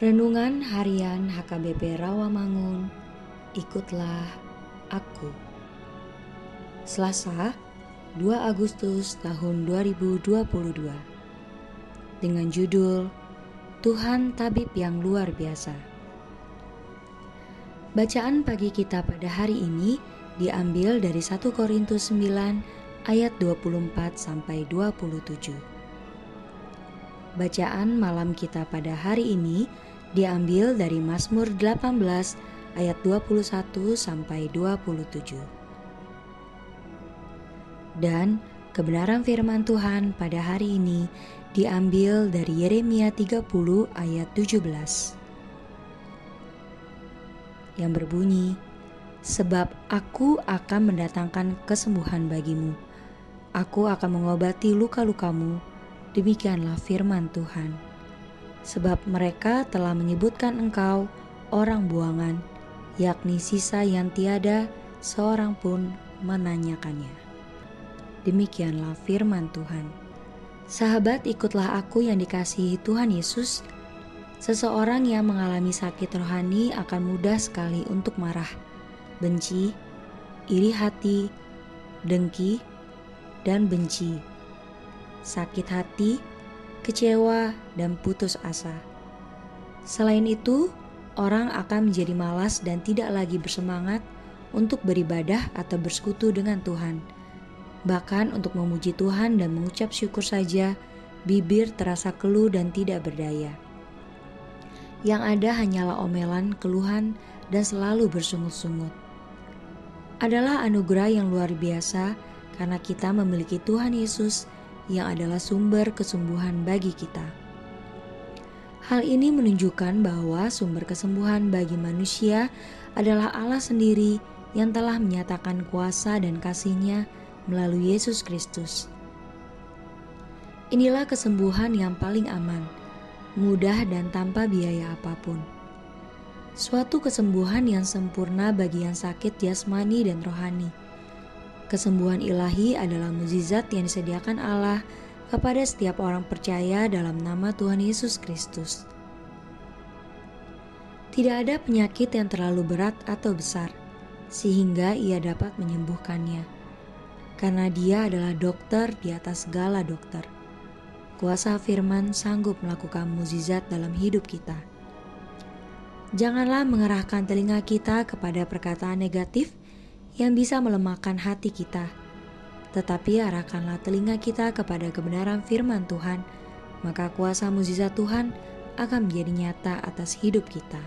Renungan Harian HKBP Rawamangun, ikutlah aku. Selasa, 2 Agustus tahun 2022. Dengan judul Tuhan Tabib yang luar biasa. Bacaan pagi kita pada hari ini diambil dari 1 Korintus 9 ayat 24 sampai 27. Bacaan malam kita pada hari ini diambil dari Mazmur 18 ayat 21 sampai 27. Dan kebenaran firman Tuhan pada hari ini diambil dari Yeremia 30 ayat 17. Yang berbunyi, Sebab aku akan mendatangkan kesembuhan bagimu. Aku akan mengobati luka-lukamu. Demikianlah firman Tuhan sebab mereka telah menyebutkan engkau orang buangan, yakni sisa yang tiada seorang pun menanyakannya. Demikianlah firman Tuhan. Sahabat, ikutlah aku yang dikasihi Tuhan Yesus. Seseorang yang mengalami sakit rohani akan mudah sekali untuk marah, benci, iri hati, dengki, dan benci. Sakit hati kecewa, dan putus asa. Selain itu, orang akan menjadi malas dan tidak lagi bersemangat untuk beribadah atau bersekutu dengan Tuhan. Bahkan untuk memuji Tuhan dan mengucap syukur saja, bibir terasa keluh dan tidak berdaya. Yang ada hanyalah omelan, keluhan, dan selalu bersungut-sungut. Adalah anugerah yang luar biasa karena kita memiliki Tuhan Yesus yang adalah sumber kesembuhan bagi kita. Hal ini menunjukkan bahwa sumber kesembuhan bagi manusia adalah Allah sendiri yang telah menyatakan kuasa dan kasihnya melalui Yesus Kristus. Inilah kesembuhan yang paling aman, mudah dan tanpa biaya apa pun. Suatu kesembuhan yang sempurna bagi yang sakit jasmani dan rohani Kesembuhan ilahi adalah mukjizat yang disediakan Allah kepada setiap orang percaya dalam nama Tuhan Yesus Kristus. Tidak ada penyakit yang terlalu berat atau besar, sehingga ia dapat menyembuhkannya. Karena dia adalah dokter di atas segala dokter. Kuasa firman sanggup melakukan mukjizat dalam hidup kita. Janganlah mengerahkan telinga kita kepada perkataan negatif yang bisa melemahkan hati kita. Tetapi arahkanlah telinga kita kepada kebenaran firman Tuhan, maka kuasa mukjizat Tuhan akan menjadi nyata atas hidup kita.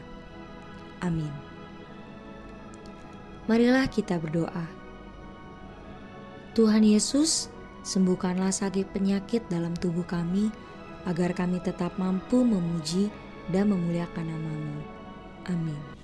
Amin. Marilah kita berdoa. Tuhan Yesus, sembuhkanlah sakit penyakit dalam tubuh kami, agar kami tetap mampu memuji dan memuliakan namamu. Amin.